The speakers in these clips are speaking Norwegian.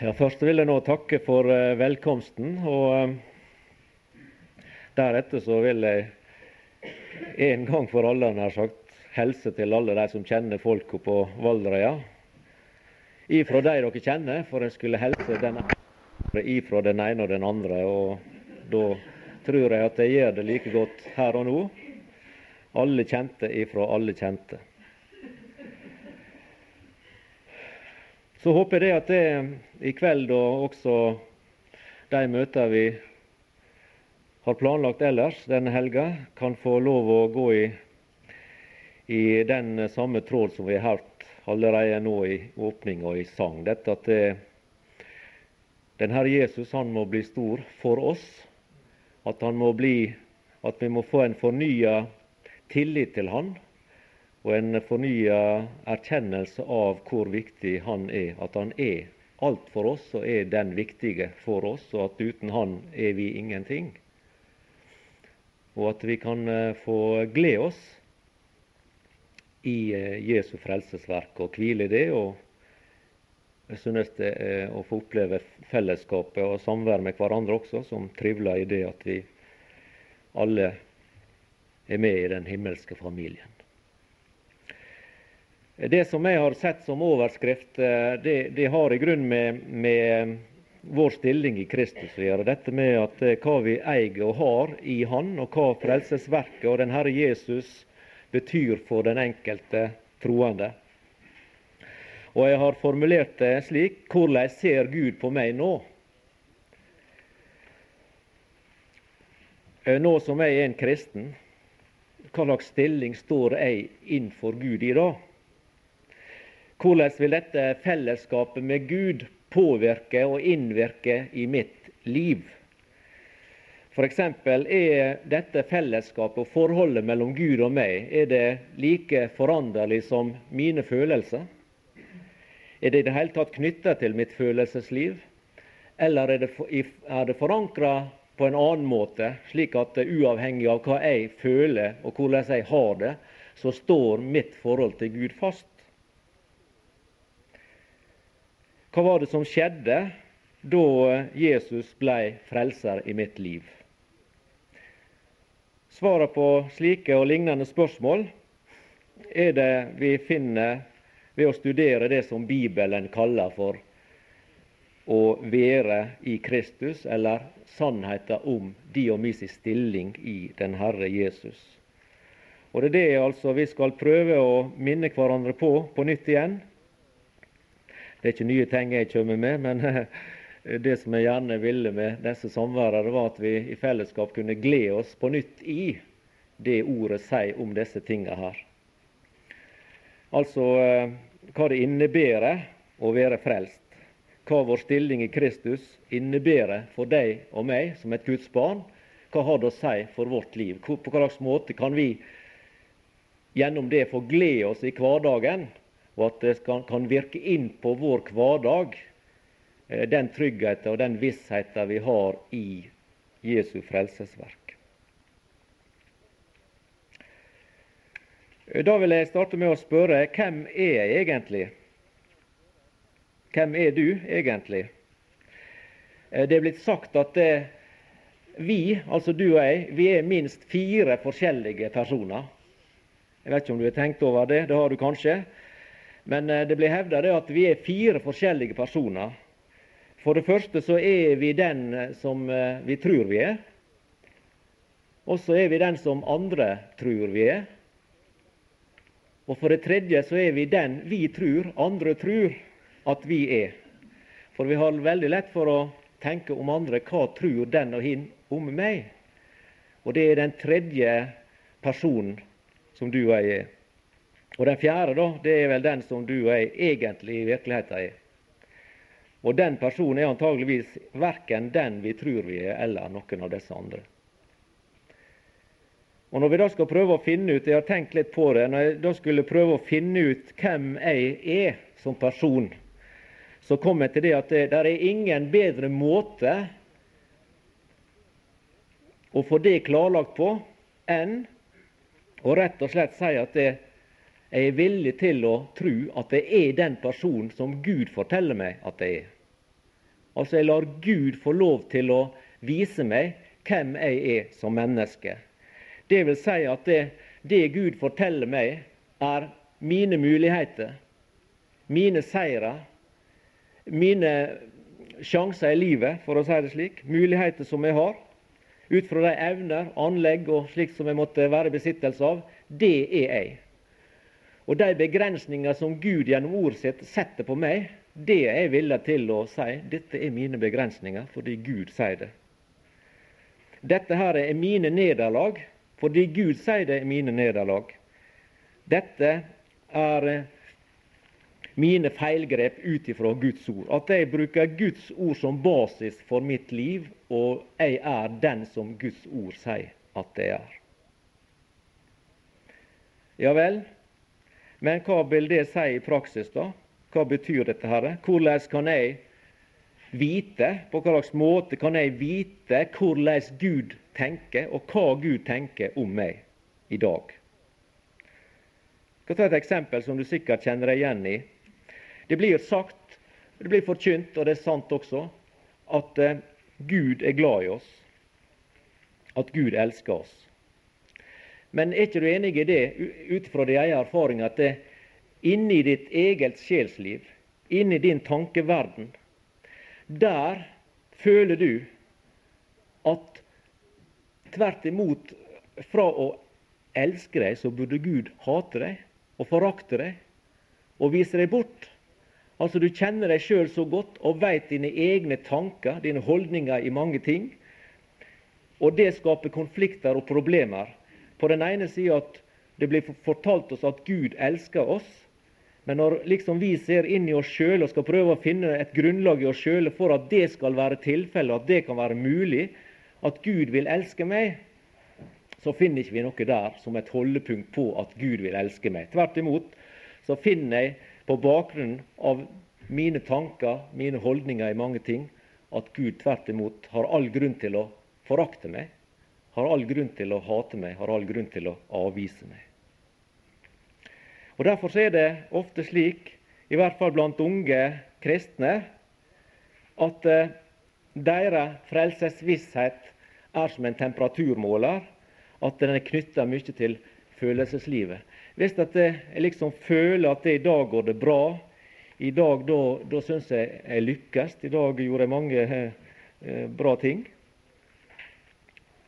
Ja, Først vil jeg nå takke for uh, velkomsten. og uh, Deretter så vil jeg en gang for alle nær sagt, helse til alle de som kjenner folka på Valderøya. Ifra de dere kjenner, for jeg skulle helse den ifra den ene og den andre. og Da tror jeg at jeg gjør det like godt her og nå. Alle kjente ifra alle kjente. Så håper jeg at det i kveld og også de møter vi har planlagt ellers denne helga, kan få lov å gå i, i den samme tråd som vi har hørt allerede nå i åpning og i sang. Dette at det, den Herre Jesus han må bli stor for oss. At, han må bli, at vi må få en fornya tillit til Han og en fornya erkjennelse av hvor viktig Han er. At Han er alt for oss og er den viktige for oss, og at uten Han er vi ingenting. Og at vi kan eh, få glede oss i eh, Jesu frelsesverk og hvile i det. og jeg synes det er å få oppleve fellesskapet og samvær med hverandre også, som trivler i det at vi alle er med i den himmelske familien. Det som jeg har sett som overskrift, eh, det, det har i grunn med, med, vår stilling i Kristus å gjøre. Dette med at eh, hva vi eier og har i Han, og hva frelsesverket og den Herre Jesus betyr for den enkelte troende. Og jeg har formulert det slik hvordan ser Gud på meg nå? Eh, nå som jeg er en kristen, hva slags stilling står jeg innenfor Gud i da? Hvordan vil dette fellesskapet med Gud påvirke og innvirke i mitt liv? F.eks. er dette fellesskapet og forholdet mellom Gud og meg er det like foranderlig som mine følelser? Er det i det hele tatt knytta til mitt følelsesliv? Eller er det, er det forankra på en annen måte, slik at uavhengig av hva jeg føler og hvordan jeg har det, så står mitt forhold til Gud fast? Hva var det som skjedde da Jesus ble frelser i mitt liv? Svaret på slike og lignende spørsmål er det vi finner ved å studere det som Bibelen kaller for å være i Kristus, eller sannheten om mi stilling i den Herre Jesus. Og Det er det altså vi skal prøve å minne hverandre på på nytt igjen det er ikke nye ting jeg kommer med, men det som jeg gjerne ville med disse samværene, var at vi i fellesskap kunne glede oss på nytt i det ordet sier om disse tingene her. Altså eh, hva det innebærer å være frelst. Hva vår stilling i Kristus innebærer for deg og meg som et Guds barn. Hva har det å si for vårt liv? På hva slags måte kan vi gjennom det få glede oss i hverdagen og at det kan virke inn på vår hverdag, eh, den tryggheten og den vissheten vi har i Jesu frelsesverk. Da vil jeg starte med å spørre hvem er jeg egentlig? Hvem er du egentlig? Eh, det er blitt sagt at det, vi, altså du og jeg, vi er minst fire forskjellige personer. Jeg vet ikke om du har tenkt over det. Det har du kanskje. Men eh, det blir hevda at vi er fire forskjellige personer. For det første så er vi den eh, som eh, vi tror vi er. Og så er vi den som andre tror vi er. Og for det tredje så er vi den vi tror andre tror at vi er. For vi har veldig lett for å tenke om andre hva tror den og hin om meg? Og det er den tredje personen som du og jeg er. Og den fjerde, da, det er vel den som du og jeg egentlig i virkeligheten er. Og den personen er antageligvis verken den vi tror vi er, eller noen av disse andre. Og Når vi da skal prøve å finne ut Jeg har tenkt litt på det. Når jeg da skulle prøve å finne ut hvem jeg er som person, så kom jeg til det at det der er ingen bedre måte å få det klarlagt på enn å rett og slett si at det, jeg er villig til å tro at det er den personen som Gud forteller meg at det er. Altså, jeg lar Gud få lov til å vise meg hvem jeg er som menneske. Det vil si at det, det Gud forteller meg, er mine muligheter, mine seire, mine sjanser i livet, for å si det slik. Muligheter som jeg har, ut fra de evner, anlegg og slikt som jeg måtte være i besittelse av. Det er jeg. Og de begrensninger som Gud gjennom ordet sitt setter på meg, det er jeg villig til å si. Dette er mine begrensninger fordi Gud sier det. Dette her er mine nederlag fordi Gud sier det er mine nederlag. Dette er mine feilgrep ut ifra Guds ord. At jeg bruker Guds ord som basis for mitt liv, og jeg er den som Guds ord sier at jeg er. Ja vel, men hva vil det si i praksis, da? Hva betyr dette? her? Hvordan kan jeg vite, på hva slags måte kan jeg vite hvordan Gud tenker, og hva Gud tenker om meg i dag? Jeg skal ta et eksempel som du sikkert kjenner deg igjen i. Det blir sagt, det blir forkynt, og det er sant også, at uh, Gud er glad i oss. At Gud elsker oss. Men er ikke du enig i det, ut fra din egen erfaring, at det, inni ditt eget sjelsliv, inni din tankeverden, der føler du at tvert imot fra å elske deg, så burde Gud hate deg og forakte deg og vise deg bort. Altså Du kjenner deg sjøl så godt og veit dine egne tanker, dine holdninger i mange ting. Og det skaper konflikter og problemer. På den ene sida at det blir fortalt oss at Gud elsker oss, men når liksom vi ser inn i oss sjøl og skal prøve å finne et grunnlag i oss sjøl for at det skal være tilfellet, at det kan være mulig, at Gud vil elske meg, så finner ikke vi noe der som et holdepunkt på at Gud vil elske meg. Tvert imot så finner jeg på bakgrunn av mine tanker, mine holdninger i mange ting, at Gud tvert imot har all grunn til å forakte meg, har all grunn til å hate meg, har all grunn til å avvise meg. Og Derfor er det ofte slik, i hvert fall blant unge kristne, at eh, deres frelsesvisshet er som en temperaturmåler, at den er knytta mye til følelseslivet. Hvis jeg liksom føler at det i dag går det bra, i dag da, da syns jeg jeg lykkes, i dag gjorde jeg mange eh, bra ting.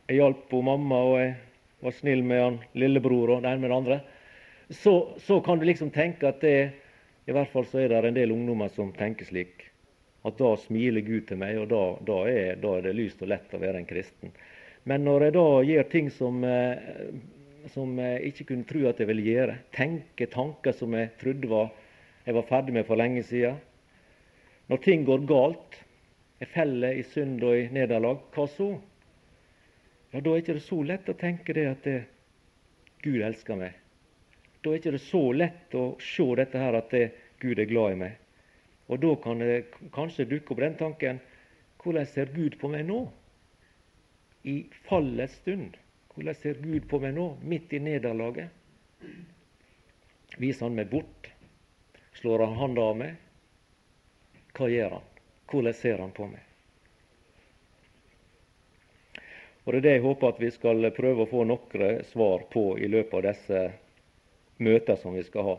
Jeg hjalp mamma, og jeg var snill med han lillebror og den med den andre så, så, kan du liksom tenke at det, i hvert fall så er det en del ungdommer som tenker slik. At da smiler Gud til meg, og da, da, er, da er, det lyst og lett å være en kristen. Men når jeg da gjør ting som, eh, som jeg ikke kunne tro at jeg ville gjøre, tenke tanker som jeg trodde var, jeg var ferdig med for lenge siden Når ting går galt, jeg feller i synd og i nederlag, hva så? Ja, Da er det ikke så lett å tenke det at det, Gud elsker meg. Da er det ikke så lett å se dette her at det, Gud er glad i meg. Og da kan det kanskje dukke opp den tanken hvordan ser Gud på meg nå? I fallets stund. Hvordan ser Gud på meg nå, midt i nederlaget? Viser han meg bort? Slår han handa av meg? Hva gjør han? Hvordan ser han på meg? Og Det er det jeg håper at vi skal prøve å få noen svar på i løpet av disse møtene som vi skal ha.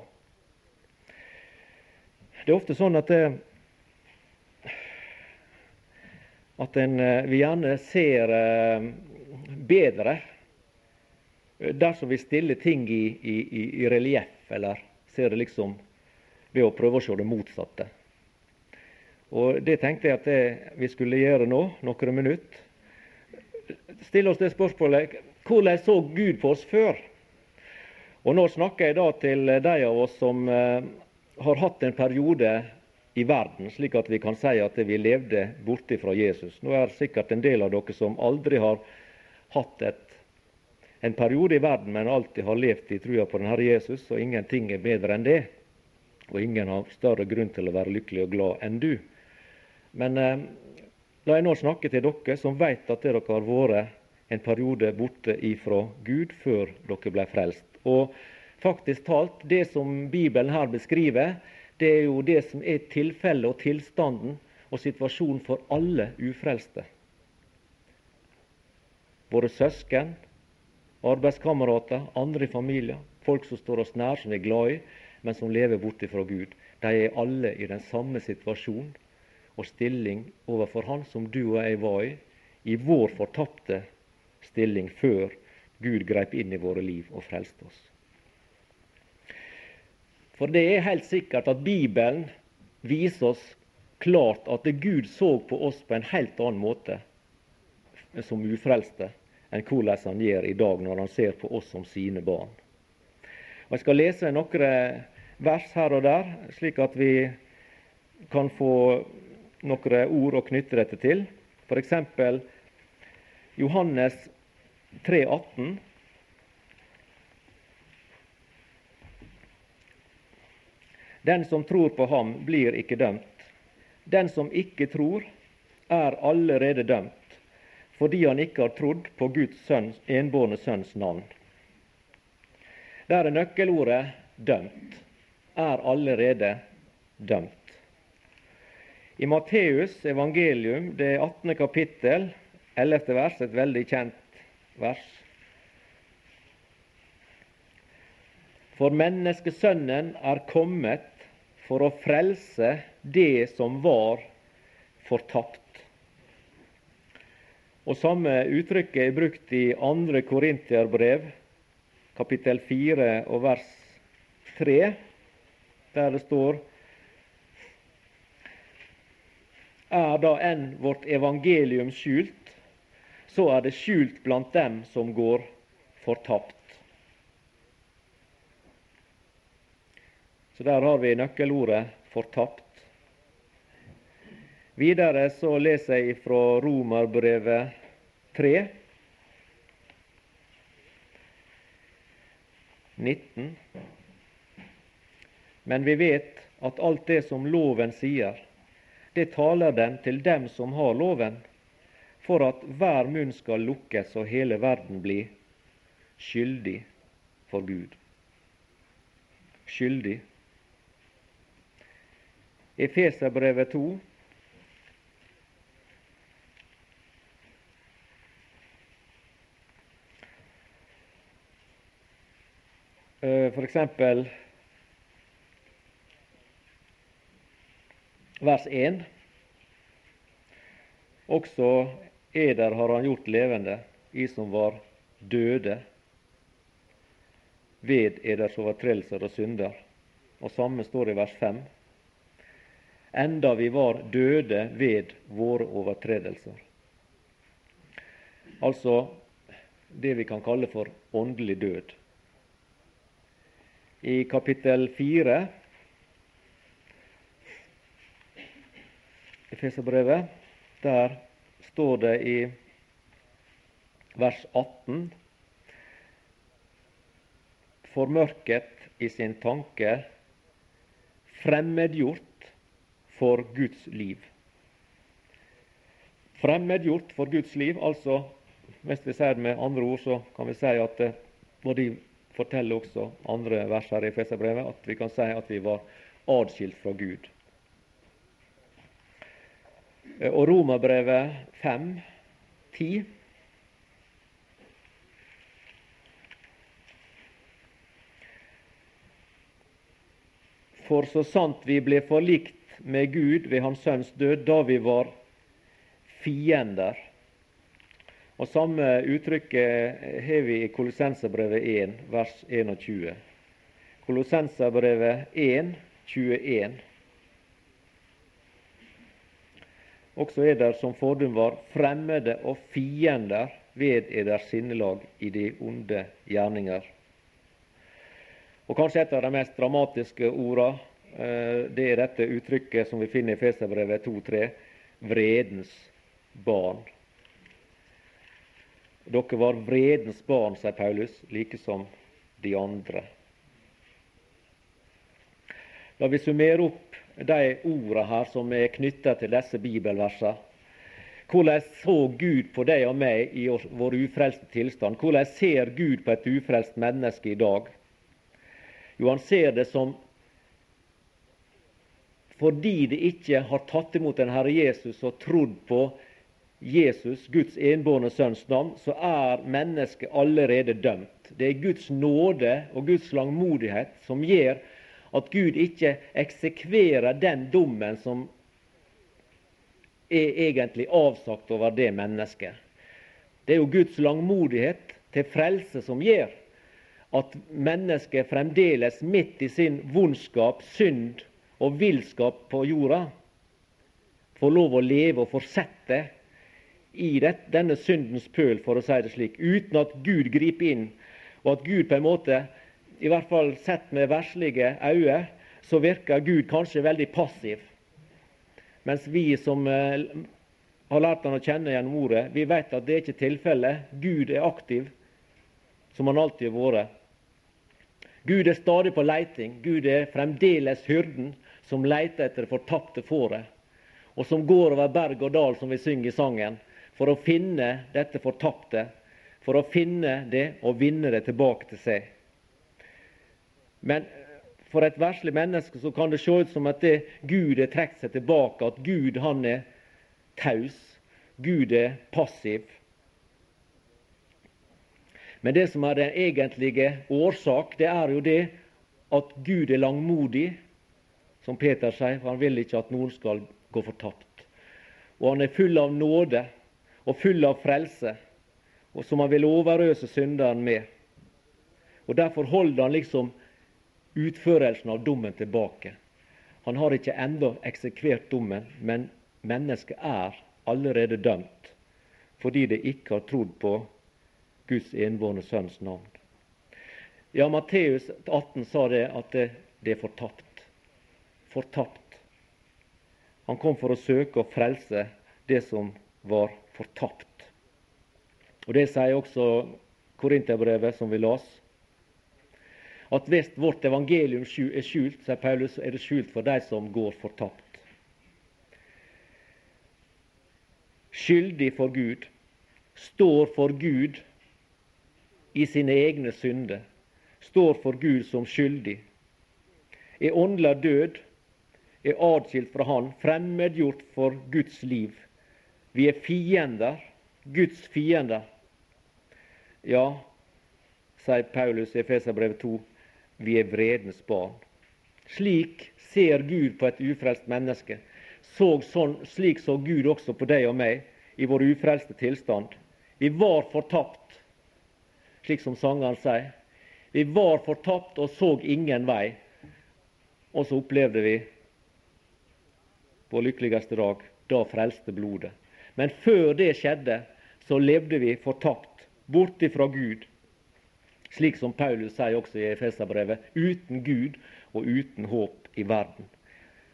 Det er ofte sånn at, det, eh, at en, eh, vi gjerne ser eh, bedre dersom vi stiller ting i, i, i relieff, eller ser det liksom ved å prøve å se det motsatte. Og Det tenkte jeg at vi skulle gjøre nå, noen minutter. Stille oss det spørsmålet hvordan så Gud på oss før? Og Nå snakker jeg da til de av oss som eh, har hatt en periode i verden, slik at vi kan si at vi levde borte fra Jesus. Nå er det sikkert en del av dere som aldri har hatt et, en periode i verden, men alltid har levd i trua på den Herre Jesus, og ingenting er bedre enn det. Og ingen har større grunn til å være lykkelig og glad enn du. Men eh, la jeg nå snakke til dere som vet at dere har vært en periode borte ifra Gud før dere ble frelst. Og faktisk talt, det som Bibelen her beskriver, det er jo det som er tilfellet og tilstanden og situasjonen for alle ufrelste. Våre søsken, arbeidskamerater, andre i familien, folk som står oss nær, som vi er glad i, men som lever borte fra Gud. De er alle i den samme situasjon og stilling overfor Han som du og jeg var i, i vår fortapte stilling før Gud greip inn i våre liv og frelste oss. For det er helt sikkert at Bibelen viser oss klart at Gud så på oss på en helt annen måte som ufrelste enn hvordan han gjør i dag når han ser på oss som sine barn. Og Jeg skal lese noen vers her og der, slik at vi kan få noen ord å knytte dette til. F.eks. Johannes 3,18. Den som tror på ham, blir ikke dømt. Den som ikke tror, er allerede dømt, fordi han ikke har trodd på Guds sønns, enbårne sønns navn. Der er nøkkelordet 'dømt'. Er allerede dømt. I Matteus evangelium, det 18. kapittel, 11. vers, et veldig kjent vers. For menneskesønnen er kommet for å frelse det som var fortapt. Og Samme uttrykket er brukt i 2. Korinterbrev, kapittel 4 og vers 3, der det står Er da enn vårt evangelium skjult, så er det skjult blant dem som går fortapt. Så der har vi nøkkelordet 'fortapt'. Videre så leser jeg fra Romerbrevet 3, 19. Men vi vet at alt det som loven sier, det taler den til dem som har loven, for at hver munn skal lukkes og hele verden bli skyldig for Gud. Skyldig Efeserbrevet 2. Eh, for eksempel vers 1. Også eder har han gjort levende, i som var døde ved eders overtredelser og synder. Og samme står i vers 5 enda vi var døde ved våre overtredelser. Altså det vi kan kalle for åndelig død. I kapittel 4 i Feserbrevet, der står det i vers 18 formørket i sin tanke, fremmedgjort for Guds liv. Fremmedgjort for Guds liv, altså hvis vi sier det med andre ord, så kan vi si at eh, og de forteller også andre vers her i Feserbrevet at vi kan si at vi var adskilt fra Gud. Eh, og Romerbrevet 5, 10 For så sant vi ble forlikt med Gud ved Hans Sønns død da vi var fiender. Og Samme uttrykket har vi i Kolossenserbrevet 1, vers 21. Kolossenserbrevet 1, 21. Også er der som fordum var fremmede og fiender ved eders sinnelag i de onde gjerninger. Og Kanskje et av de mest dramatiske ordene Eh, det er dette uttrykket som vi finner i Feserbrevet 2.3 vredens barn. Dere var vredens barn, sier Paulus, like som de andre. La vi summere opp de ordene her som er knytta til disse bibelversene. Hvordan så Gud på deg og meg i vår ufrelste tilstand? Hvordan ser Gud på et ufrelst menneske i dag? Jo, han ser det som fordi de ikke har tatt imot den Herre Jesus og trodd på Jesus, Guds enbårne sønns navn, så er mennesket allerede dømt. Det er Guds nåde og Guds langmodighet som gjør at Gud ikke eksekverer den dommen som er egentlig avsagt over det mennesket. Det er jo Guds langmodighet til frelse som gjør at mennesket fremdeles midt i sin vondskap, synd og villskap på jorda får lov å leve og fortsette i denne syndens pøl, for å si det slik, uten at Gud griper inn, og at Gud på en måte, i hvert fall sett med verslige øyne, så virker Gud kanskje veldig passiv. Mens vi som eh, har lært han å kjenne gjennom ordet, vi vet at det er ikke tilfellet. Gud er aktiv, som han alltid har vært. Gud er stadig på leiting. Gud er fremdeles hyrden som leter etter det fortapte fåret, og som går over berg og dal, som vi synger i sangen, for å finne dette fortapte, for å finne det og vinne det tilbake til seg. Men for et verslig menneske så kan det se ut som at det Gud har trukket seg tilbake, at Gud han er taus, Gud er passiv. Men det som er den egentlige årsak, det er jo det at Gud er langmodig, som Peter sier, for han vil ikke at noen skal gå fortapt. Og han er full av nåde og full av frelse, og som han vil overøse synderen med. Og Derfor holder han liksom utførelsen av dommen tilbake. Han har ikke ennå eksekvert dommen, men mennesket er allerede dømt fordi det ikke har trodd på Guds enbårne sønns navn. Ja, Matteus 18 sa det at det, det er fortapt. Fortapt. Han kom for å søke å frelse det som var fortapt. Og Det sier også Korinterbrevet, som vi las. At hvis vårt evangelium er skjult, sier Paulus, er det skjult for de som går fortapt. Skyldig for Gud, står for Gud i sine egne synder, står for Gud som skyldig, er åndelig død, er adskilt fra Han, fremmedgjort for Guds liv. Vi er fiender, Guds fiender. Ja, sier Paulus i Efeserbrevet 2, vi er vredens barn. Slik ser Gud på et ufrelst menneske. Så, sånn, slik så Gud også på deg og meg i vår ufrelste tilstand. Vi var fortapt slik som sangeren sier. Vi var fortapt og så ingen vei. Og så opplevde vi vår lykkeligste dag. Da frelste blodet. Men før det skjedde, så levde vi fortapt, borte fra Gud. Slik som Paulus sier også i Efeserbrevet, uten Gud og uten håp i verden.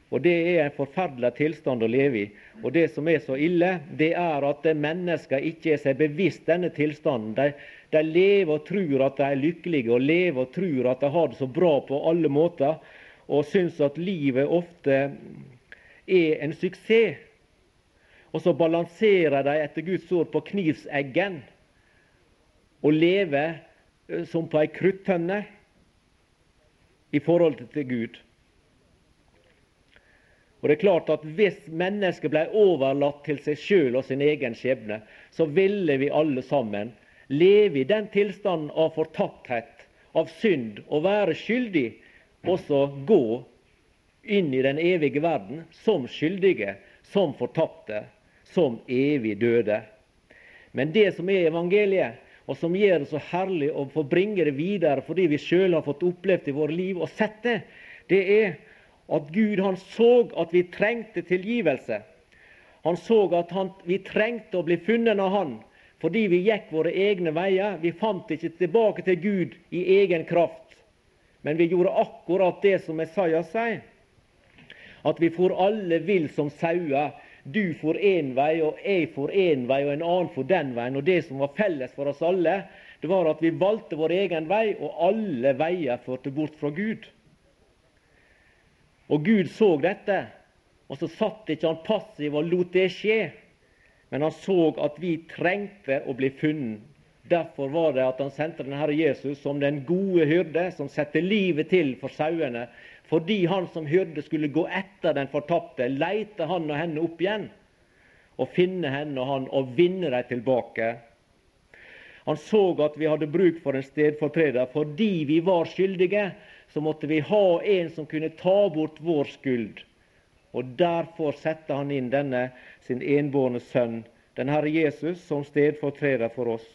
Og Det er en forferdelig tilstand å leve i. Og Det som er så ille, det er at mennesker ikke er seg bevisst denne tilstanden. De, de lever og tror at de er lykkelige, og lever og tror at de har det så bra på alle måter, og syns at livet ofte er en suksess. Og så balanserer de etter Guds ord på knivseggen og lever som på ei kruttønne i forhold til Gud. Og det er klart at Hvis mennesket ble overlatt til seg sjøl og sin egen skjebne, så ville vi alle sammen leve i den tilstanden av fortapthet, av synd, og være skyldig, også gå inn i den evige verden som skyldige, som fortapte, som evig døde. Men det som er evangeliet, og som gjør det så herlig å få bringe det videre fordi vi sjøl har fått opplevd i våre liv og sett det, det er at Gud han så at vi trengte tilgivelse. Han så at han, vi trengte å bli funnet av Han fordi vi gikk våre egne veier. Vi fant ikke tilbake til Gud i egen kraft, men vi gjorde akkurat det som Messiah sier. At vi for alle vill som sauer. Du for én vei, og jeg for én vei, og en annen for den veien. Og det som var felles for oss alle, det var at vi valgte vår egen vei, og alle veier førte bort fra Gud. Og Gud så dette, og så satt ikke han passiv og lot det skje. Men han så at vi trengte å bli funnet. Derfor var det at han sendte den Herre Jesus som den gode hyrde, som setter livet til for sauene, Fordi han som hyrde skulle gå etter den fortapte, leite han og henne opp igjen. Og finne henne og han og vinne dem tilbake. Han så at vi hadde bruk for en stedfortreder. Fordi vi var skyldige, så måtte vi ha en som kunne ta bort vår skyld. Og derfor setter han inn denne sin enbårne sønn, den Herre Jesus, som stedfortreder for oss.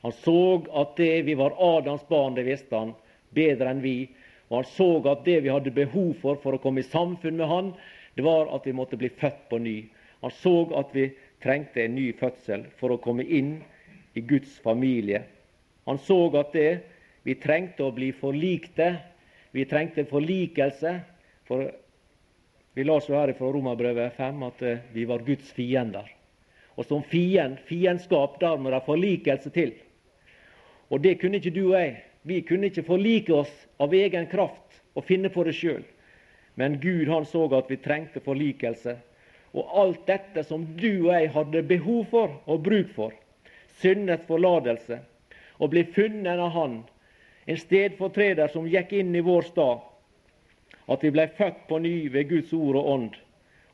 Han så at det vi var Adams barn, det visste han bedre enn vi. Og han så at det vi hadde behov for for å komme i samfunn med han, det var at vi måtte bli født på ny. Han så at vi trengte en ny fødsel for å komme inn i Guds familie. Han så at det vi trengte å bli forlikte. Vi trengte forlikelse. For vi las jo her fra Romerbrevet 5 at eh, vi var Guds fiender. Og som fiend, fiendskap, der må det forlikelse til. Og det kunne ikke du og jeg. Vi kunne ikke forlike oss av egen kraft og finne på det sjøl. Men Gud han så at vi trengte forlikelse. Og alt dette som du og jeg hadde behov for og bruk for, syndets forlatelse, å bli funnet av Han, en stedfortreder som gikk inn i vår stad, at vi ble født på ny ved Guds ord og ånd.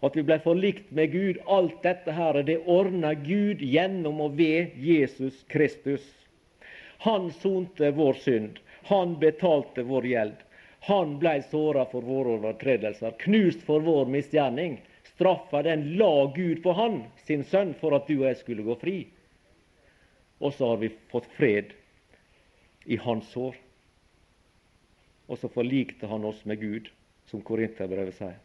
At vi ble forlikt med Gud. Alt dette her, det ordna Gud gjennom og ved Jesus Kristus. Han sonte vår synd. Han betalte vår gjeld. Han blei såra for våre overtredelser, knust for vår misgjerning. Straffa den la Gud på han, sin sønn, for at du og jeg skulle gå fri. Og så har vi fått fred i hans sår. Og så forlikte han oss med Gud som Korinterbrevet sier.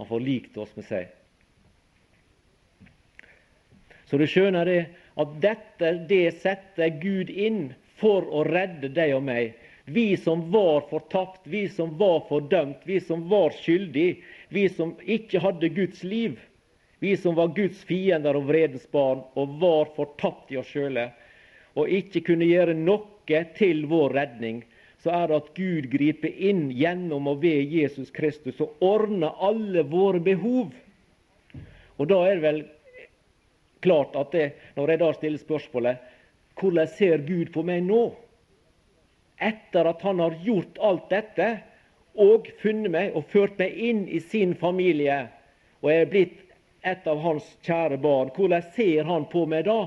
Han forlikte oss med seg. Så du skjønner det at dette det setter Gud inn for å redde deg og meg. Vi som var fortapt, vi som var fordømt, vi som var skyldige, vi som ikke hadde Guds liv. Vi som var Guds fiender og vredes barn og var fortapt i oss sjøle og ikke kunne gjøre noe til vår redning så er det at Gud griper inn gjennom og ved Jesus Kristus og ordner alle våre behov. Og da er det vel klart at det, når jeg da stiller spørsmålet hvordan ser Gud på meg nå? Etter at Han har gjort alt dette og funnet meg og ført meg inn i sin familie, og jeg er blitt et av hans kjære barn, hvordan ser Han på meg da?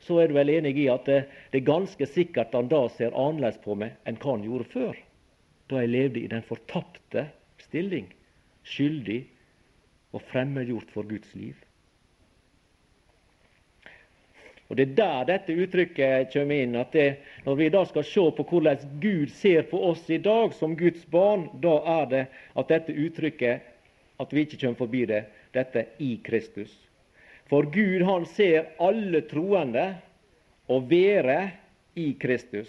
så er du vel enig i at det, det er ganske sikkert han da ser annerledes på meg enn hva han gjorde før, da jeg levde i den fortapte stilling, skyldig og fremmedgjort for Guds liv. Og Det er der dette uttrykket kommer inn. at det, Når vi da skal se på hvordan Gud ser på oss i dag som Guds barn, da er det at dette uttrykket at vi ikke kommer forbi det, dette i Kristus. For Gud han ser alle troende å være i Kristus.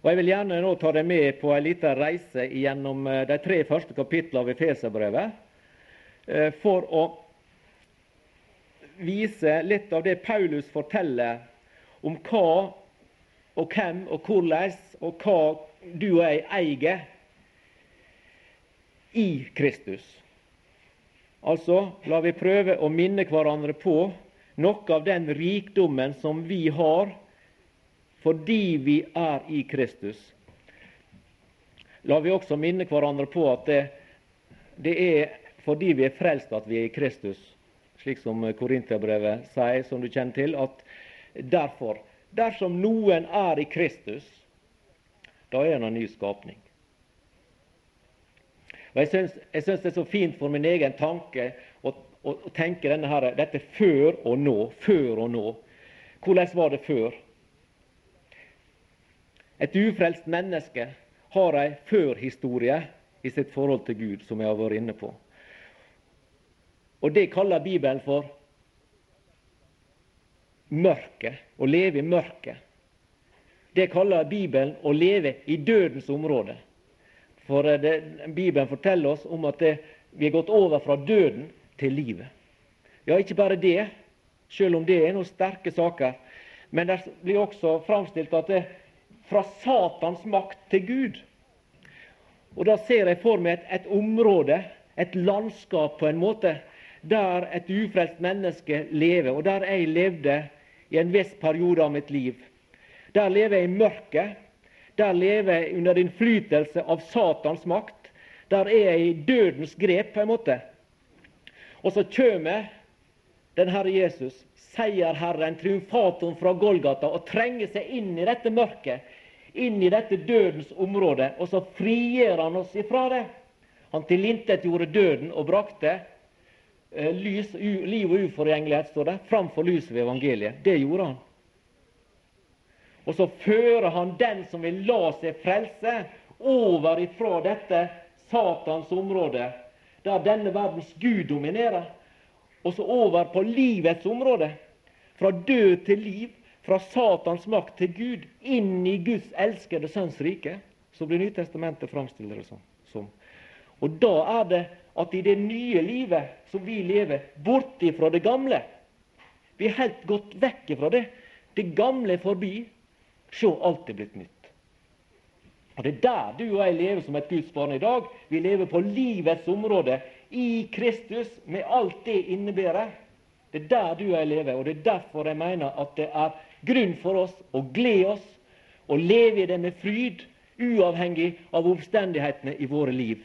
Og Jeg vil gjerne nå ta deg med på en liten reise gjennom eh, de tre første kapitlene av Efeserbrevet, eh, for å vise litt av det Paulus forteller om hva og hvem og hvordan og hva du og jeg eier i Kristus. Altså, la vi prøve å minne hverandre på noe av den rikdommen som vi har fordi vi er i Kristus. La vi også minne hverandre på at det, det er fordi vi er frelst at vi er i Kristus, slik som Korinterbrevet sier, som du kjenner til. at derfor, Dersom noen er i Kristus, da er han en ny skapning. Og Jeg syns, det er så fint for min egen tanke å, å, å tenke her, dette før og nå. Før og nå. Hvordan var det før? Et ufrelst menneske har ei førhistorie i sitt forhold til Gud, som jeg har vært inne på. Og Det kaller Bibelen for mørket. Å leve i mørket. Det kaller Bibelen å leve i dødens område. For eh, det, Bibelen forteller oss om at det, vi er gått over fra døden til livet. Ja, ikke bare det, selv om det er noen sterke saker. Men det blir også framstilt at det er fra Satans makt til Gud. Og Da ser jeg for meg et, et område, et landskap på en måte, der et ufrelst menneske lever, og der jeg levde i en viss periode av mitt liv. Der lever jeg i mørket. der lever jeg under innflytelse av Satans makt. Der er jeg i dødens grep, på en måte. Og så kommer den Herre Jesus, seierherren, triumfatoren fra Golgata, og trenger seg inn i dette mørket, inn i dette dødens område, og så frigjør han oss ifra det. Han tilintetgjorde døden og brakte lys, u, liv og uforgjengelighet, står det, framfor lyset ved evangeliet. Det gjorde han. Og så fører han den som vil la seg frelse, over ifra dette Satans område, der denne verdens Gud dominerer, og så over på livets område. Fra død til liv, fra Satans makt til Gud, inn i Guds elskede Sønns rike, Så blir Nytestamentet framstilt som. Og da er det at i det nye livet som vi lever, borte fra det gamle Vi er helt gått vekk fra det. Det gamle er forbi. Se, alt er blitt nytt. Og Det er der du og jeg lever som et Guds barn i dag. Vi lever på livets område i Kristus med alt det innebærer. Det er der du og jeg lever, og det er derfor jeg mener at det er grunn for oss å glede oss og leve i det med fryd, uavhengig av omstendighetene i våre liv.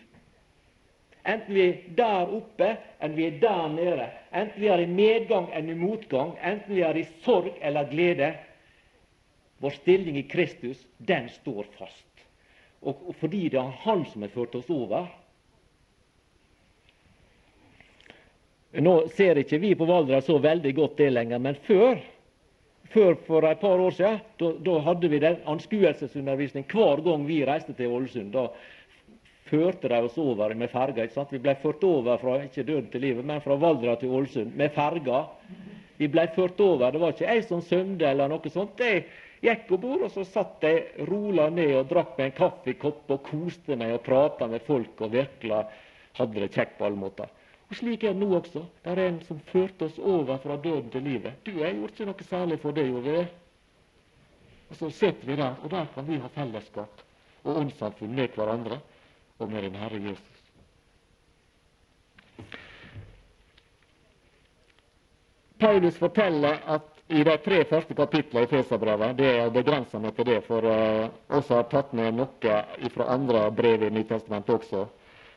Enten vi er der oppe enn vi er der nede, enten vi er i medgang enn i motgang, enten vi er i sorg eller glede. Vår stilling i Kristus, den står fast. Og fordi det er Han som har ført oss over. Nå ser ikke vi på Valdres så veldig godt det lenger, men før før for et par år siden da, hadde vi den anskuelsesundervisning hver gang vi reiste til Ålesund. Da førte de oss over med ferga. Vi ble ført over fra ikke døden til livet, men fra Valdra til Ålesund med ferga. Vi ble ført over. Det var ikke jeg som svømte eller noe sånt. Jeg gikk om bord, og så satt jeg rola ned og drakk meg en kaffekopp og koste meg og prata med folk og virkelig hadde det kjekt på alle måter. Og Slik er det nå også. Det er en som førte oss over fra døden til livet. Du, jeg gjorde ikke noe særlig for det, gjorde vi? Og så sitter vi der, og der kan vi ha fellesskap og åndssamfunn med hverandre og med den Herre Jesus. Paulus forteller at i de tre første kapitlene i Feserbrevet Det er begrensa meg til det, for uh, også har tatt med noe fra andre brev i Nytestamentet også.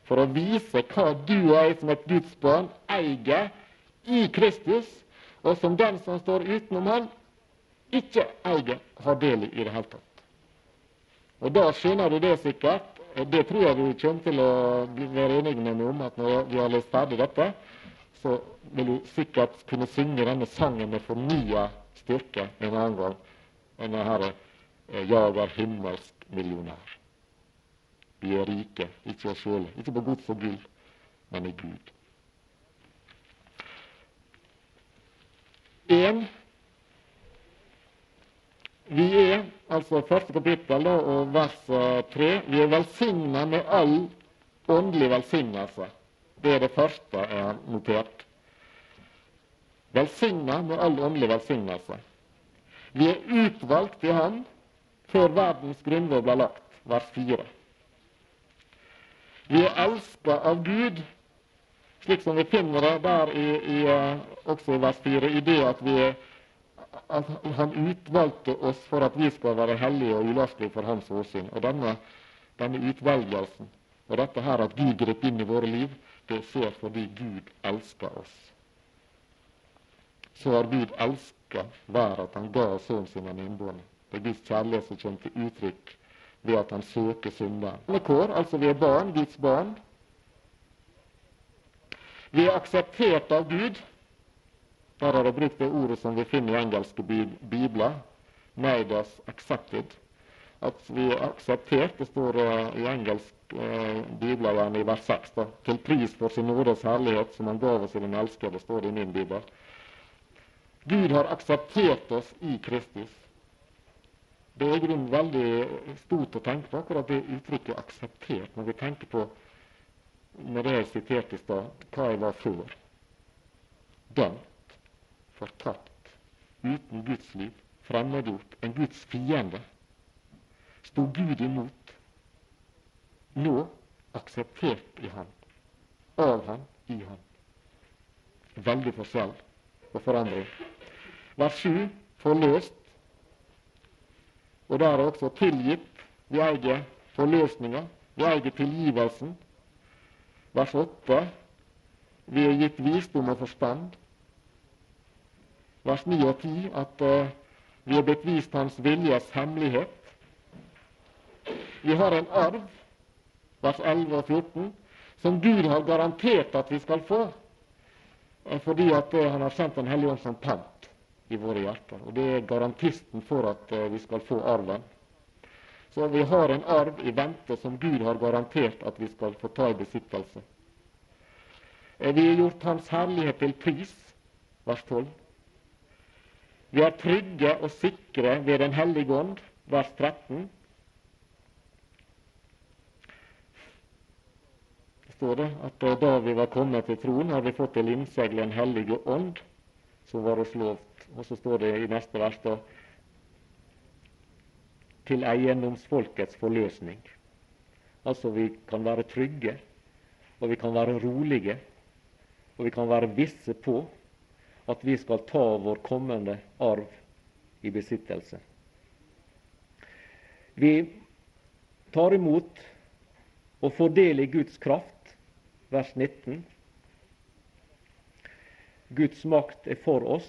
For å vise hva du og jeg som et Guds barn eier i Kristus, og som den som står utenom Han, ikke eier, har del i i det hele tatt. Og da skjønner du det sikkert, det tror jeg vi kommer til å være enige med om, at når vi har lest ferdig dette, så vil du sikkert kunne synge denne sangen med fornya styrke en annen gang. Denne herre, eh, 'Jag er himmelsk millionær'. Vi er rike, ikke oss sjøl, ikke på gods og gull, men i Gud. En. Vi er, altså første kapittel da, og vers 3. vi er velsigna med all åndelig velsignelse. Det er det første jeg har notert. Velsigna med all åndelig velsignelse. Vi er utvalgt i Han før verdens grunnlov ble lagt, vers 4. Vi er elska av Gud, slik som vi finner det der i, i, eh, også i vers 4, i det at, vi, at Han utvalgte oss for at vi skal være hellige og ulastelige for Hans åsyn. Og denne, denne utvelgelsen og dette her at Gud grep inn i våre liv, det skjer fordi Gud elsker oss. Så har Gud elska hver at han ga sønnen sin en innbårne. Det er Guds kjærlighet som kommer til uttrykk ved at han søker synderen. Kår, altså vi er barn, Guds barn. Vi er akseptert av Gud. Der har jeg brukt det ordet som vi finner i engelske bibler. 'Made us accepted'. At vi er akseptert. Det står uh, i engelsk eh, bibelvern i vers 6. Da. Til pris for sin nådes herlighet, som han gav oss i den elskede, står det i min bibel. Gud har akseptert oss i Kristus. Det er i grunnen veldig stort å tenke på akkurat det uttrykket 'akseptert', når vi tenker på når det er sitert i stad, hva jeg var før. Dømt, fortapt, uten Guds liv, fremmedgjort, en Guds fiende. Sto Gud imot nå akseptert i Han, av Han, i Han. Veldig forskjell og forandring. Vers 7 forløst, og der er også tilgitt Vi eier forløsninga. Vi eier tilgivelsen. Vers 8. Vi er gitt visdom og forstand. Vers 9 og 10 at uh, vi er blitt vist Hans viljes hemmelighet. Vi har en arv, vers 11 og 14, som Gud har garantert at vi skal få, eh, fordi at uh, Han har sendt Den hellige ånd som pant i våre hjerter. Og Det er garantisten for at uh, vi skal få arven. Så vi har en arv i vente som Gud har garantert at vi skal få ta i besittelse. Vi har gjort Hans herlighet til pris, vers 12. Vi er trygge og sikre ved Den hellige ånd, vers 13. Det står det at da vi var kommet til troen, har vi fått til innsegle Den hellige ånd, som var oss lovt. Og så står det i neste vers da til eiendomsfolkets forløsning. Altså vi kan være trygge, og vi kan være rolige, og vi kan være visse på at vi skal ta vår kommende arv i besittelse. Vi tar imot og får Guds kraft, vers 19. Guds makt er for oss.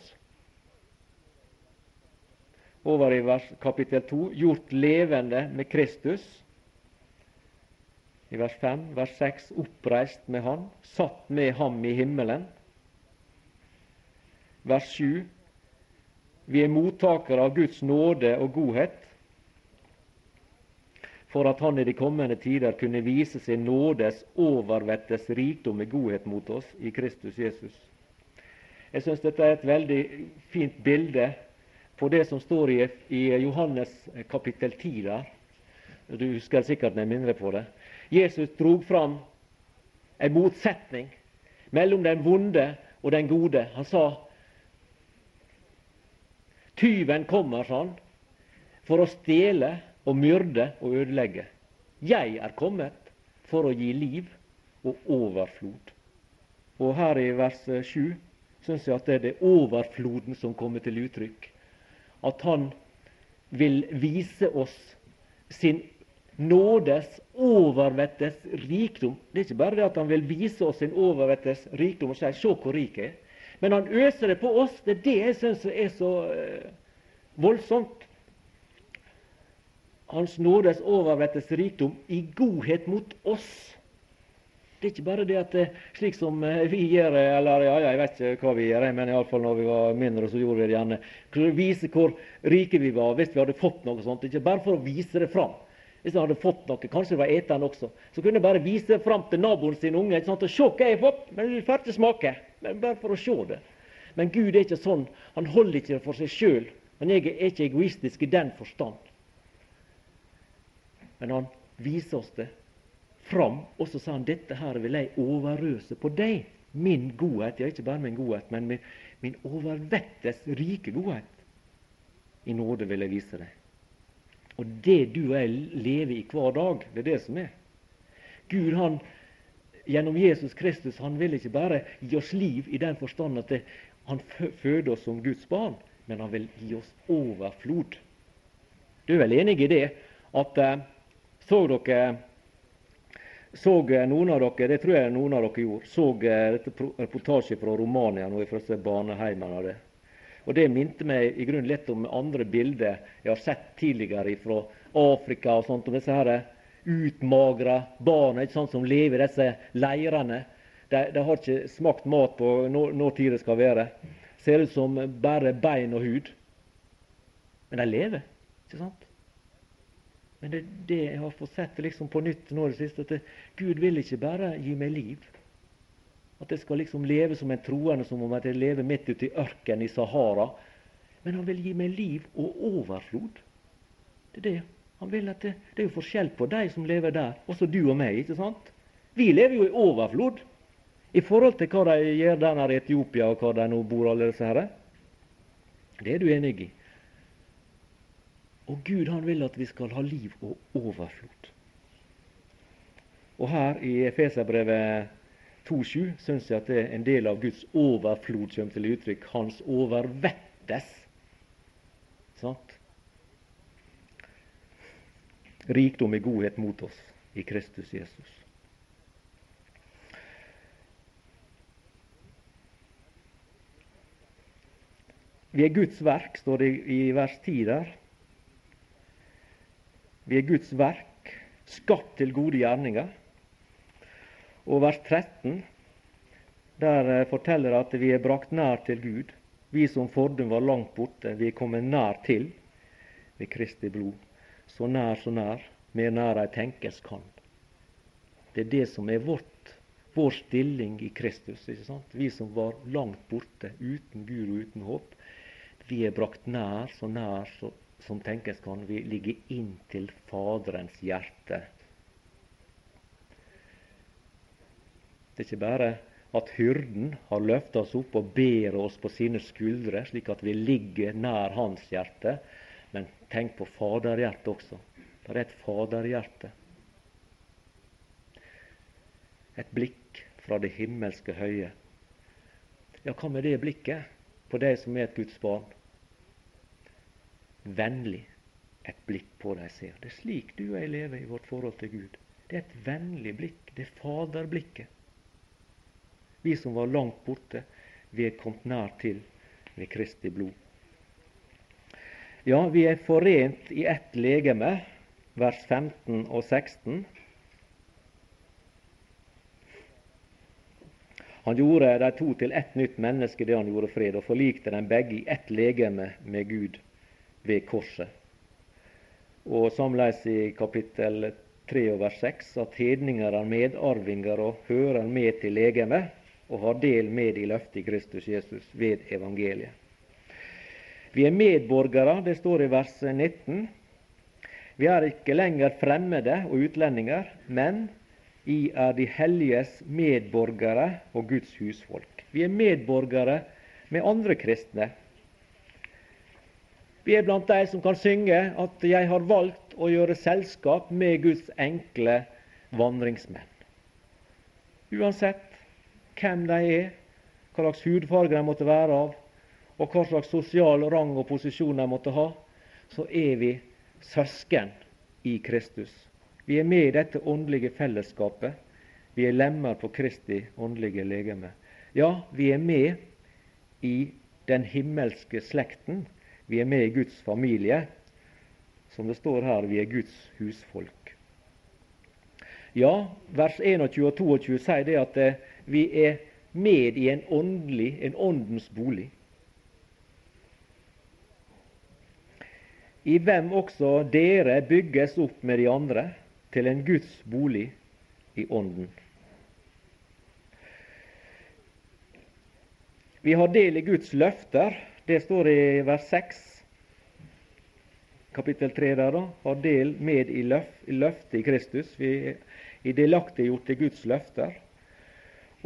Over i vers, kapittel 2 gjort levende med Kristus. I vers 5, vers 6 oppreist med Han, satt med Ham i himmelen vers 7. Vi er mottakere av Guds nåde og godhet for at Han i de kommende tider kunne vise sin nådes overvettes rikdom med godhet mot oss i Kristus Jesus. Jeg syns dette er et veldig fint bilde på det som står i, Johannes kapittel 10 der. Du husker sikkert når jeg minner på det. Jesus drog fram en motsetning mellom den vonde og den gode. Han sa Tyven kommer, sa han, for å stjele og myrde og ødelegge. Jeg er kommet for å gi liv og overflod. Og her i vers 7 syns jeg at det er det overfloden som kommer til uttrykk. At han vil vise oss sin nådes overvettes rikdom. Det er ikke bare det at han vil vise oss sin overvettes rikdom og si 'se hvor rik jeg er'. Men han øser det på oss. Det er det jeg syns er så uh, voldsomt. Hans nådes overvettes rikdom i godhet mot oss. Det er ikke bare det at eh, slik som eh, vi gjør eller ja, jeg vet ikke hva vi gjør, men iallfall når vi var mindre, så gjorde vi det gjerne. Vise hvor rike vi var hvis vi hadde fått noe sånt. Ikke bare for å vise det fram. Hvis jeg hadde fått noe, kanskje det var eteren også, så kunne jeg bare vise det fram til naboen sin unge. Ikke sant? og Se hva jeg har fått! Men du får ikke smake men bare for å se det. Men Gud er ikke sånn. Han holder ikke det for seg sjøl. Han er ikke egoistisk i den forstand. Men han viser oss det fram, og så sa han dette her vil jeg overøse på deg. Min godhet, ja, ikke bare min godhet, men min, min overvettes rike godhet. I nåde vil jeg vise deg. Og det du og jeg lever i hver dag, det er det som er. Gud han gjennom Jesus Kristus han vil ikke bare gi oss liv i den forstand at det, han føder oss som Guds barn, men han vil gi oss overflod. Du er vel enig i det? At eh, så dere så noen av dere, det tror jeg noen av dere gjorde, så eh, dette reportasje fra Romania nå fra barneheimen. av det. Og Det minte meg i grunnen litt om andre bilder jeg har sett tidligere fra Afrika. og sånt, om disse her utmagra ikke sant, som lever i disse leirene. De, de, har ikke smakt mat på når, når tid det skal være. Ser ut som bare bein og hud. Men de lever, ikke sant? Men det, er det jeg har fått sett liksom på nytt nå i det siste, at Gud vil ikke bare gi meg liv. At jeg skal liksom leve som en troende, som om jeg lever midt ute i ørkenen i Sahara. Men han vil gi meg liv og overflod. Det er det han vil at det, det er jo forskjell på de som lever der, også du og meg. ikke sant? Vi lever jo i overflod i forhold til hva de gjør der nede i Etiopia, og hva de nå bor, alle disse herre. Det er du enig i. Og Gud han vil at vi skal ha liv og overflod. Og her i Efeserbrevet 2,7 syns jeg at det er en del av Guds overflod kommer til uttrykk. Hans overvettes. Sant? Rikdom i godhet mot oss i Kristus Jesus. Vi er Guds verk, står det i vers 10 der. Vi er Guds verk, skapt til gode gjerninger. Og vers 13, der eh, forteller at vi er brakt nær til Gud. Vi som fordum var langt borte, vi er kommet nær til ved Kristi blod. Så nær, så nær, mer nær ei tenkes kan. Det er det som er vårt, vår stilling i Kristus. ikke sant? Vi som var langt borte, uten Gud og uten håp. Vi er brakt nær, så nær så, som tenkes kan. Vi ligger inntil Faderens hjerte. Det er ikke bare at hyrden har løfta oss opp og ber oss på sine skuldre, slik at vi ligger nær hans hjerte. Tenk på faderhjertet også. Det er et faderhjerte. Et blikk fra det himmelske høye. Ja, hva med det blikket på deg som er et Guds barn? vennlig et blikk på deg ser. Det er slik du og jeg lever i vårt forhold til Gud. Det er et vennlig blikk. Det er faderblikket. Vi som var langt borte, vi er kommet nær til ved Kristi blod. Ja, vi er forent i ett legeme, vers 15 og 16. Han gjorde de to til ett nytt menneske det han gjorde fred, og forlikte dem begge i ett legeme med Gud ved korset. Og samleis i kapittel 3 og vers 6 at hedninger er medarvinger og hører med til legemet og har del med i løftet i Kristus Jesus ved evangeliet. Vi er medborgere, det står i vers 19. Vi er ikke lenger fremmede og utlendinger, men I er de helliges medborgere og Guds husfolk. Vi er medborgere med andre kristne, vi er blant de som kan synge at 'jeg har valgt å gjøre selskap med Guds enkle vandringsmenn'. Uansett hvem de er, hva slags hudfarge de måtte være av, og hva slags sosial rang og posisjon de måtte ha, så er vi søsken i Kristus. Vi er med i dette åndelige fellesskapet. Vi er lemmer på Kristi åndelige legeme. Ja, vi er med i den himmelske slekten vi er med i Guds familie. Som det står her, vi er Guds husfolk. Ja, vers 21 og 22 sier det at eh, vi er med i en åndelig, en åndens bolig. I hvem også dere bygges opp med de andre til en Guds bolig i ånden. Vi har del i Guds løfter, det står i vers 6, kapittel 3 der, da. Har del med i, løf, i løftet i Kristus. Vi er delaktiggjort til Guds løfter.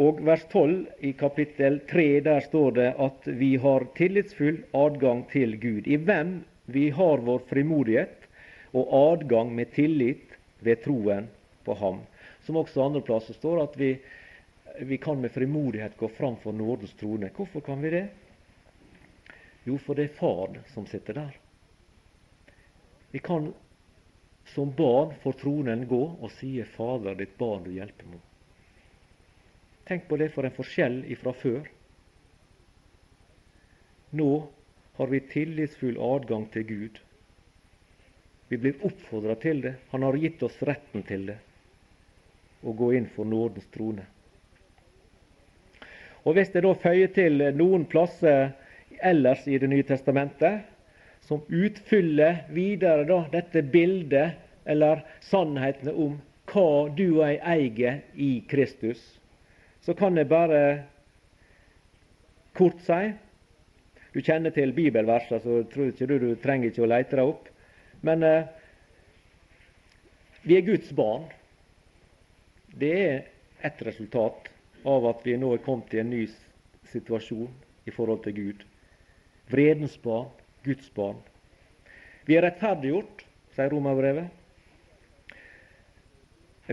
Og vers 12 i kapittel 3, der står det at vi har tillitsfull adgang til Gud. I hvem vi har vår frimodighet og adgang med tillit ved troen på Ham. Som også andre plasser står at vi, vi kan med frimodighet gå fram for nådens trone. Hvorfor kan vi det? Jo, for det er far som sitter der. Vi kan som barn for tronen gå og si 'Fader, ditt barn du hjelper meg'. Tenk på det for en forskjell ifra før. Nå har vi tillitsfull adgang til Gud. Vi blir oppfordra til det. Han har gitt oss retten til det. Å gå inn for nådens trone. Og Hvis jeg da føyer til noen plasser ellers i Det nye testamentet, som utfyller videre da, dette bildet, eller sannhetene om hva du og jeg eier i Kristus, så kan jeg bare kort si Du kjenner til bibelversene, så tror ikke du, du trenger ikke å lete deg opp. Men eh, vi er Guds barn. Det er et resultat av at vi nå er kommet i en ny situasjon i forhold til Gud vredens barn, Guds barn. Vi er rettferdiggjort, sier romerbrevet.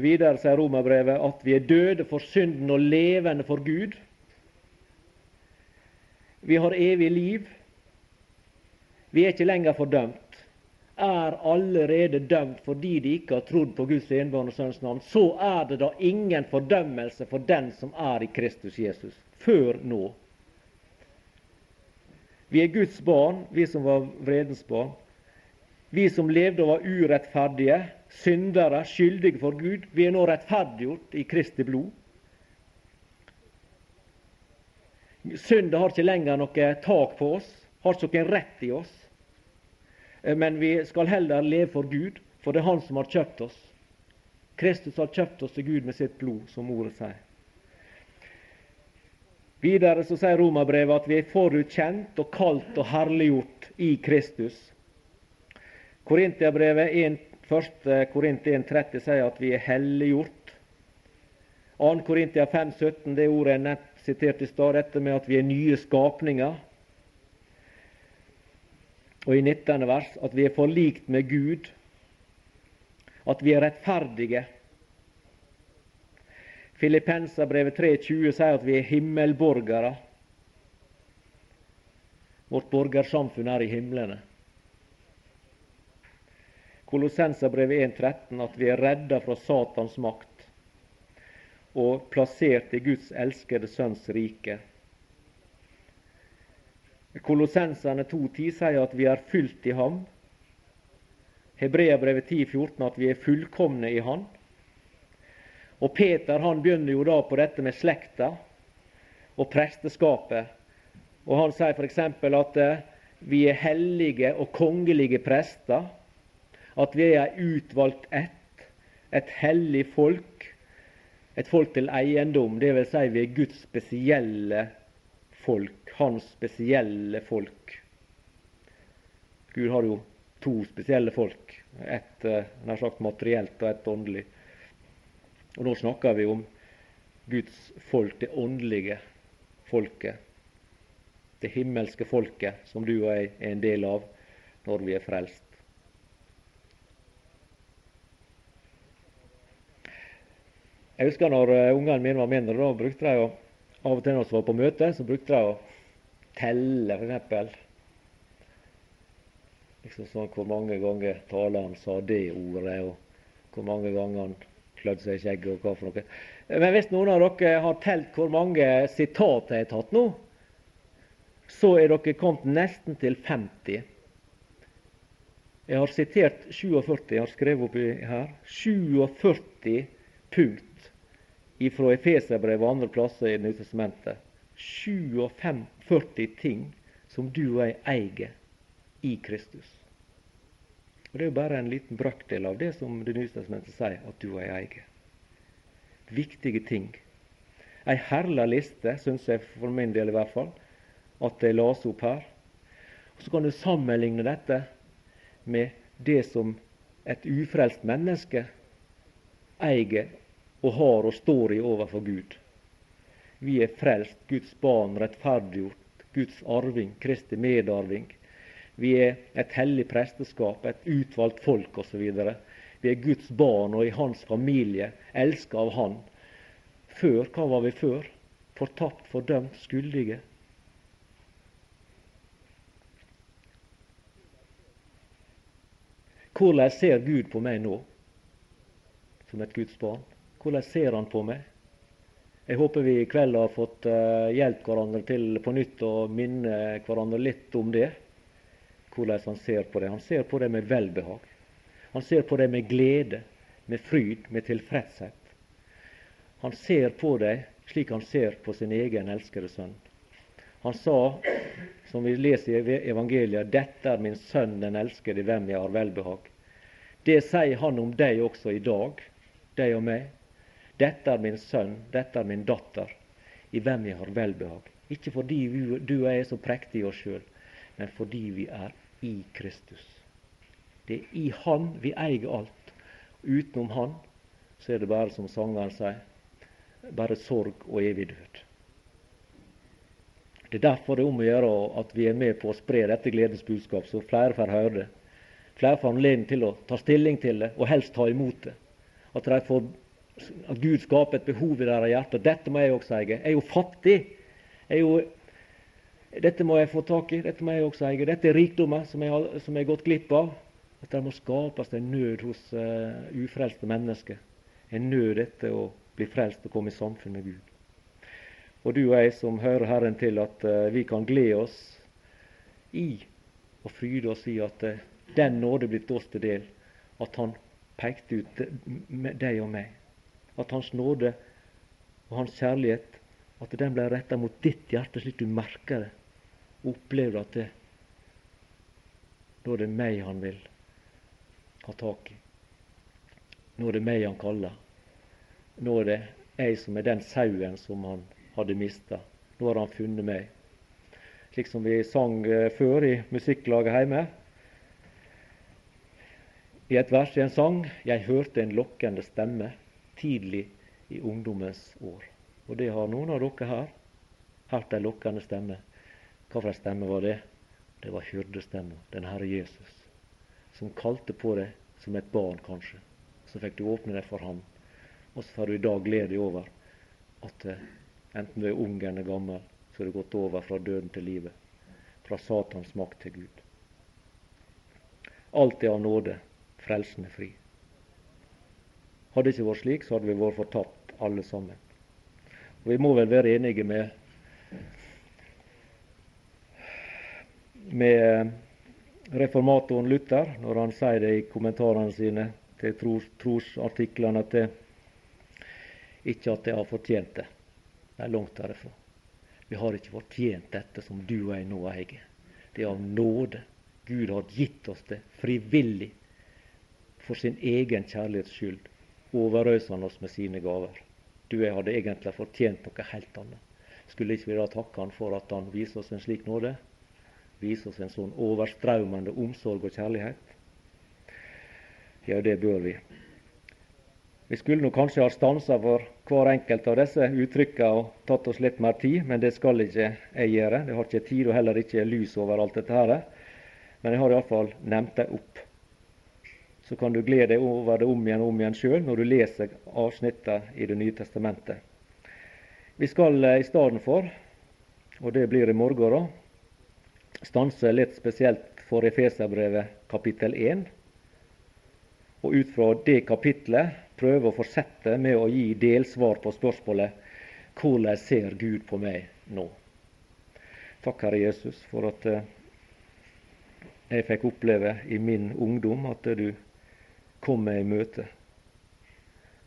Videre sier romerbrevet at vi er døde for synden og levende for Gud. Vi har evig liv. Vi er ikke lenger fordømt. er allerede dømt fordi de ikke har trodd på Guds enbårne sønns navn, så er det da ingen fordømmelse for den som er i Kristus Jesus. Før nå. Vi er Guds barn, vi som var vredens barn. Vi som levde og var urettferdige, syndere, skyldige for Gud, vi er nå rettferdiggjort i Kristi blod. Synda har ikke lenger noe tak på oss, har ikke noen rett i oss. Eh, men vi skal heller leve for Gud, for det er Han som har kjøpt oss. Kristus har kjøpt oss til Gud med sitt blod, som ordet sier. Videre så sier Romerbrevet at vi er forutkjent og kalt og herliggjort i Kristus. Korintiabrevet 1, 1. Korint 1,30 sier at vi er helliggjort. 2. Korintia 5,17, det ordet er nett sitert i stad, dette med at vi er nye skapninger. Og i 19. vers at vi er forlikt med Gud, at vi er rettferdige. Filippenserbrevet 3,20 sier at vi er himmelborgere. Vårt borgersamfunn er i himlene. Kolossenserbrevet 1,13 at vi er redda fra Satans makt og plassert i Guds elskede Sønns rike. Kolossenserne 2,10 sier at vi er fylt i ham. Hebreabrevet 10,14 at vi er fullkomne i Han. Og Peter han begynner jo da på dette med slekta og presteskapet. Og Han sier f.eks. at eh, vi er hellige og kongelige prester. At vi er utvalgt ett, et hellig folk, et folk til eiendom. Dvs. Si vi er Guds spesielle folk, hans spesielle folk. Gud har jo to spesielle folk. Ett eh, nær sagt materielt og ett åndelig. Og Nå snakker vi om Guds folk, det åndelige folket. Det himmelske folket som du og jeg er en del av når vi er frelst. Jeg husker når uh, ungene mine var mindre, da brukte de å, av og til når vi var på møte, så brukte de å telle, f.eks. Liksom sånn hvor mange ganger taleren sa det ordet, og hvor mange ganger han klødde seg i skjegget, og hva for noe. Men hvis noen av dere har telt hvor mange sitat jeg har tatt nå, så er dere kommet nesten til 50. Jeg har sitert 47, jeg har skrevet oppi her. 47 punkt fra Efeserbrevet og andre plasser i Det nye testamentet. 47 ting som du og jeg eier i Kristus. Og Det er jo bare en liten brøkdel av det som Det nye sier at du og jeg eier. Viktige ting. Ei herlig liste, syns jeg for min del i hvert fall, at jeg las opp her. Og Så kan du sammenligne dette med det som et ufrelst menneske eier og har og står i overfor Gud. Vi er frelst, Guds barn, rettferdiggjort, Guds arving, Kristi medarving. Vi er et hellig presteskap, et utvalgt folk osv. Vi er Guds barn og i hans familie, elska av Han. Før, hva var vi før? Fortapt, fordømt, skyldige. Hvordan ser Gud på meg nå, som et Guds barn? Hvordan ser han på meg? Jeg håper vi i kveld har fått uh, hjulpet hverandre til på nytt å minne hverandre litt om det. Hvordan han ser på det. Han ser på det med velbehag. Han ser på det med glede, med fryd, med tilfredshet. Han ser på deg slik han ser på sin egen elskede sønn. Han sa, som vi leser i evangeliet, 'Dette er min sønn, den elskede, i hvem jeg har velbehag'. Det sier han om deg også i dag, deg og meg. Dette er min sønn, dette er min datter, i hvem jeg har velbehag. Ikke fordi du og jeg er så prektige i oss sjøl, men fordi vi er i Kristus. Det er i Han vi eier alt. Utenom Han så er det bare, som sangeren sier, bare sorg og evig død. Det er derfor det er om å gjøre at vi er med på å spre dette gledens budskap, så flere får høre det. Flere får anledning til å ta stilling til det, og helst ta imot det. At de får at Gud skaper et behov i deres hjerte. Dette må jeg også eie. Jeg er jo fattig. Jeg er jo, dette må jeg få tak i. Dette må jeg også eie. Dette er rikdommer som jeg, har, som jeg har gått glipp av. At det må skapes en nød hos uh, ufrelste mennesker. En nød etter å bli frelst og komme i samfunn med Gud. Og du og jeg som hører Herren til, at uh, vi kan glede oss i og fryde oss i at uh, den nåde blitt oss til del, at Han pekte ut deg og meg. At Hans nåde og Hans kjærlighet at den ble retta mot ditt hjerte, slik du merker det. Og opplever at det, nå er det meg han vil ha tak i. Nå er det meg han kaller. Nå er det jeg som er den sauen som han hadde mista. Nå har han funnet meg. Slik som vi sang eh, før i musikklaget hjemme. I et vers i en sang 'Jeg hørte en lokkende stemme tidlig i ungdommens år'. Og det har noen av dere her hørt ei lokkende stemme. Hva for ei stemme var det? Det var hyrdestemma, den Herre Jesus, som kalte på deg som et barn, kanskje. Så fikk du åpne deg for ham. Og så får du i dag glede over at eh, enten du er ung eller gammel, så har du gått over fra døden til livet. Fra Satans makt til Gud. Alt er av nåde, frelsen er fri. Hadde det ikke vært slik, så hadde vi vært fortapt alle sammen. Og Vi må vel være enige med med reformatoren Luther når han sier det i kommentarene sine til trosartiklene at det ikke at jeg har fortjent det. Det er langt derifra. Vi har ikke fortjent dette som du og jeg nå eier. Det er av nåde. Gud har gitt oss det frivillig for sin egen kjærlighets skyld. Overøser han oss med sine gaver. Du og jeg hadde egentlig fortjent noe helt annet. Skulle ikke vi da takke Han for at Han viser oss en slik nåde? Viser oss en sånn overstrømmende omsorg og kjærlighet? Ja, det bør vi. Vi skulle nok kanskje ha stansa for hver enkelt av disse uttrykkene og tatt oss litt mer tid, men det skal ikke jeg gjøre. Det har ikke tid og heller ikke lys over alt dette her. Men jeg har iallfall nevnt det opp så kan du glede deg over det om igjen og om igjen sjøl når du leser avsnittene i Det nye testamentet. Vi skal eh, i stedet for, og det blir i morgen, da, stanse litt spesielt for Efeserbrevet kapittel 1. Og ut fra det kapitlet prøve å fortsette med å gi delsvar på spørsmålet hvordan ser Gud på meg nå? Takk, Herre Jesus, for at eh, jeg fikk oppleve i min ungdom at du kom meg i møte.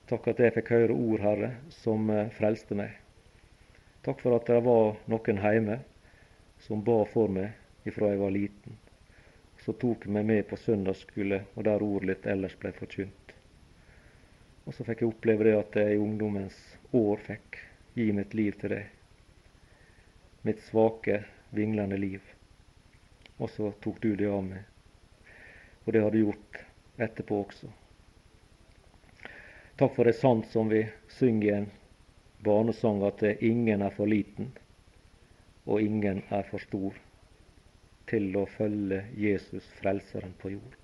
Takk at jeg fikk høre ord, Herre, som eh, frelste meg. Takk for at det var noen hjemme som ba for meg ifra jeg var liten. Så tok meg med på søndagsskole, og der ordet litt ellers ble forkynt. Og så fikk jeg oppleve det at jeg i ungdommens år fikk gi mitt liv til deg. Mitt svake, vinglende liv. Og så tok du det av meg. Og det har du gjort etterpå også. Takk for det sant som vi synger i en barnesang, at ingen er for liten og ingen er for stor til å følge Jesus, Frelseren, på jord.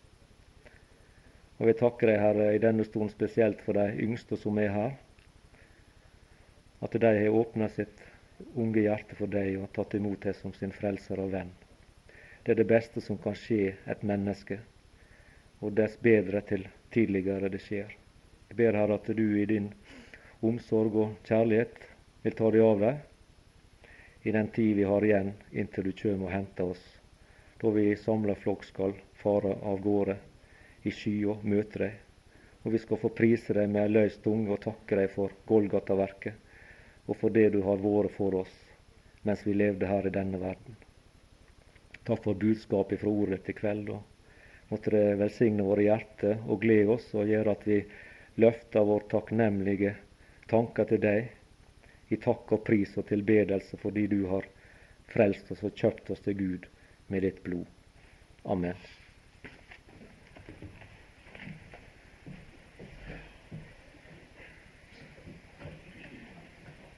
Og Vi takker deg, Herre, i denne stunden spesielt for de yngste som er her. At de har åpna sitt unge hjerte for deg og tatt imot deg som sin frelser og venn. Det er det beste som kan skje et menneske og dess bedre til tidligere det skjer. Jeg ber Herre at du i din omsorg og kjærlighet vil ta deg av deg i den tid vi har igjen inntil du kommer og henter oss, da vi samla flokk skal fare av gårde i skya møte deg. Og vi skal få prise deg med ei løs tunge og takke deg for Golgata-verket og for det du har vært for oss mens vi levde her i denne verden. Takk for budskapet fra ordet til kveld. og Måtte det velsigne våre hjerter og glede oss og gjøre at vi løfter vår takknemlige tanker til deg i takk og pris og tilbedelse fordi du har frelst oss og kjøpt oss til Gud med ditt blod. Amen.